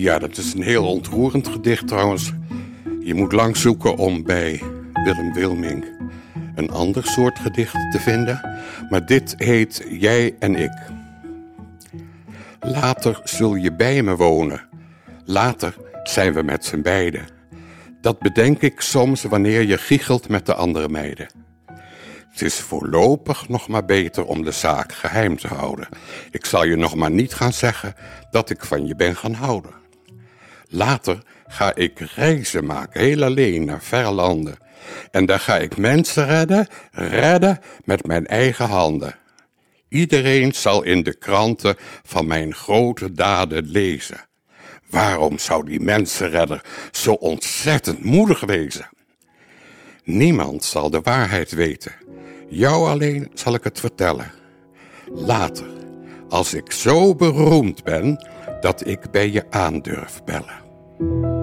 Ja, dat is een heel ontroerend gedicht trouwens. Je moet lang zoeken om bij Willem Wilming een ander soort gedicht te vinden. Maar dit heet Jij en ik. Later zul je bij me wonen. Later zijn we met z'n beiden. Dat bedenk ik soms wanneer je giechelt met de andere meiden. Het is voorlopig nog maar beter om de zaak geheim te houden. Ik zal je nog maar niet gaan zeggen dat ik van je ben gaan houden. Later ga ik reizen maken, heel alleen naar verre landen. En daar ga ik mensen redden, redden met mijn eigen handen. Iedereen zal in de kranten van mijn grote daden lezen. Waarom zou die mensenredder zo ontzettend moedig wezen? Niemand zal de waarheid weten. Jou alleen zal ik het vertellen. Later, als ik zo beroemd ben dat ik bij je aandurf bellen.